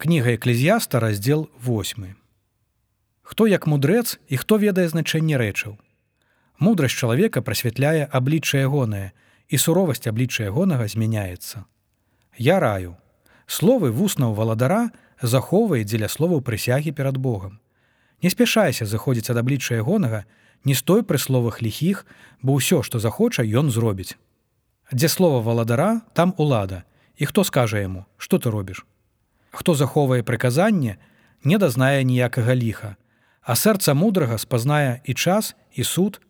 Кніга эклезіяста раздзел 8. Хто як мудрэц і хто ведае значэнне рэчаў. Мудрасць чалавека прасвятляе аблічча ягонае, і суровасць аблічча ягонага змяняецца. Я раю. Словы вуснаў валадара захоўвае дзеля словаў прысягі перад Богом. Не спяшайся заходзіць ад аблічча ягонага, не стой пры словах ліхіх, бо ўсё, што захоча, ён зробіць. Дзе слова валадара, там улада, і хто скажа яму, што ты робіш? Хто захоўвае прыказанне, не дазнае ніякага ліха, а сэрца мудрага спазнае і час і суд,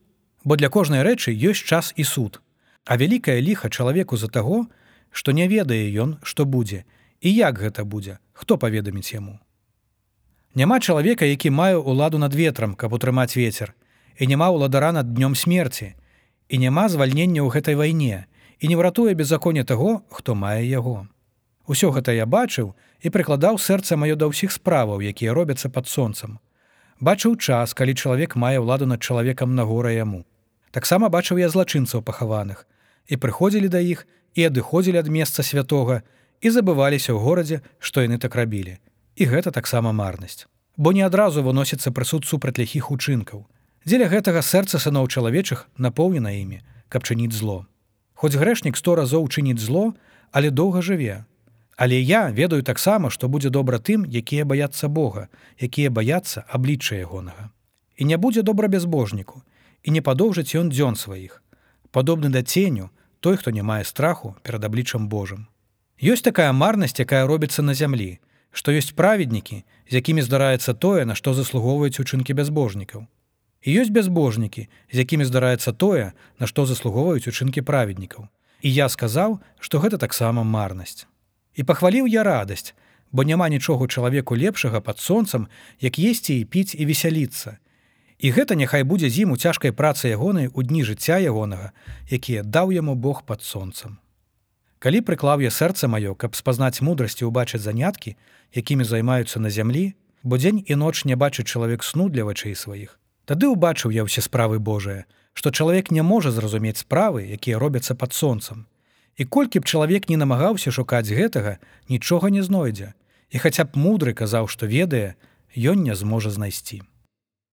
бо для кожнай рэчы ёсць час і суд. А вялікае ліха чалавеку за таго, што не ведае ён, што будзе, і як гэта будзе, хто паведаміць яму. Няма чалавека, які мае ўладу над ветрам, каб утрымаць вецер, і няма ўладара над днём смерці, і няма звальнення ў гэтай вайне, і не ўратуе беззаконне таго, хто мае яго. Усё гэта я бачыў і прыкладаў сэрца маё да ўсіх справаў, якія робяцца пад сонцам. Бачыў час, калі чалавек мае ўладу над чалавекам на гора яму. Таксама бачыў я злачынцаў пахаваных і прыходзілі да іх і адыходзілі ад месца святога і забываліся ў горадзе, што яны так рабілі. І гэта таксама марнасць. Бо не адразу выносіцца прысуд супраць ліхіх учынкаў. Дзеля гэтага сэрца сыноў чалавечых напоўнена імі, каб чыніць зло. Хоць грэшнік сто разоў чыніць зло, але доўга жыве. Але я ведаю таксама, што будзе добра тым, якія баяцца Бога, якія баяцца аблічча ягонага. І не будзе добра бязбожніку, і не падоўжыць ён дзён сваіх. Падобны да ценю, той, хто не мае страху перад абліччам Божым. Ёсць такая марнасць, якая робіцца на зямлі, што ёсць праведнікі, з якімі здараецца тое, на што заслугоўваюць учынкі бязбожнікаў. І ёсць бязбожнікі, з якімі здараецца тое, на што заслугоўваюць учынкі праведнікаў. І я сказаў, што гэта таксама марнасць. І пахваліў я радасць, бо няма нічога чалавеку лепшага пад сонцам, як есці і піць і весяліцца, І гэта няхай будзе зіму цяжкай працы ягонай у дні жыцця ягонага, якія даў яму Бог пад сонцам. Калі прыклаў я сэрца маё, каб спазнаць мудрасці ўбачыць заняткі, якімі займаюцца на зямлі, бо дзень і ноч не бачыць чалавек сну для вачэй сваіх. Тады ўбачыў я ўсе справы Божыя, што чалавек не можа зразумець справы, якія робяцца пад сонцам. І колькі б чалавек не намагаўся шукаць гэтага, нічога не знойдзе. І хаця б мудры казаў, што ведае, ён не зможа знайсці.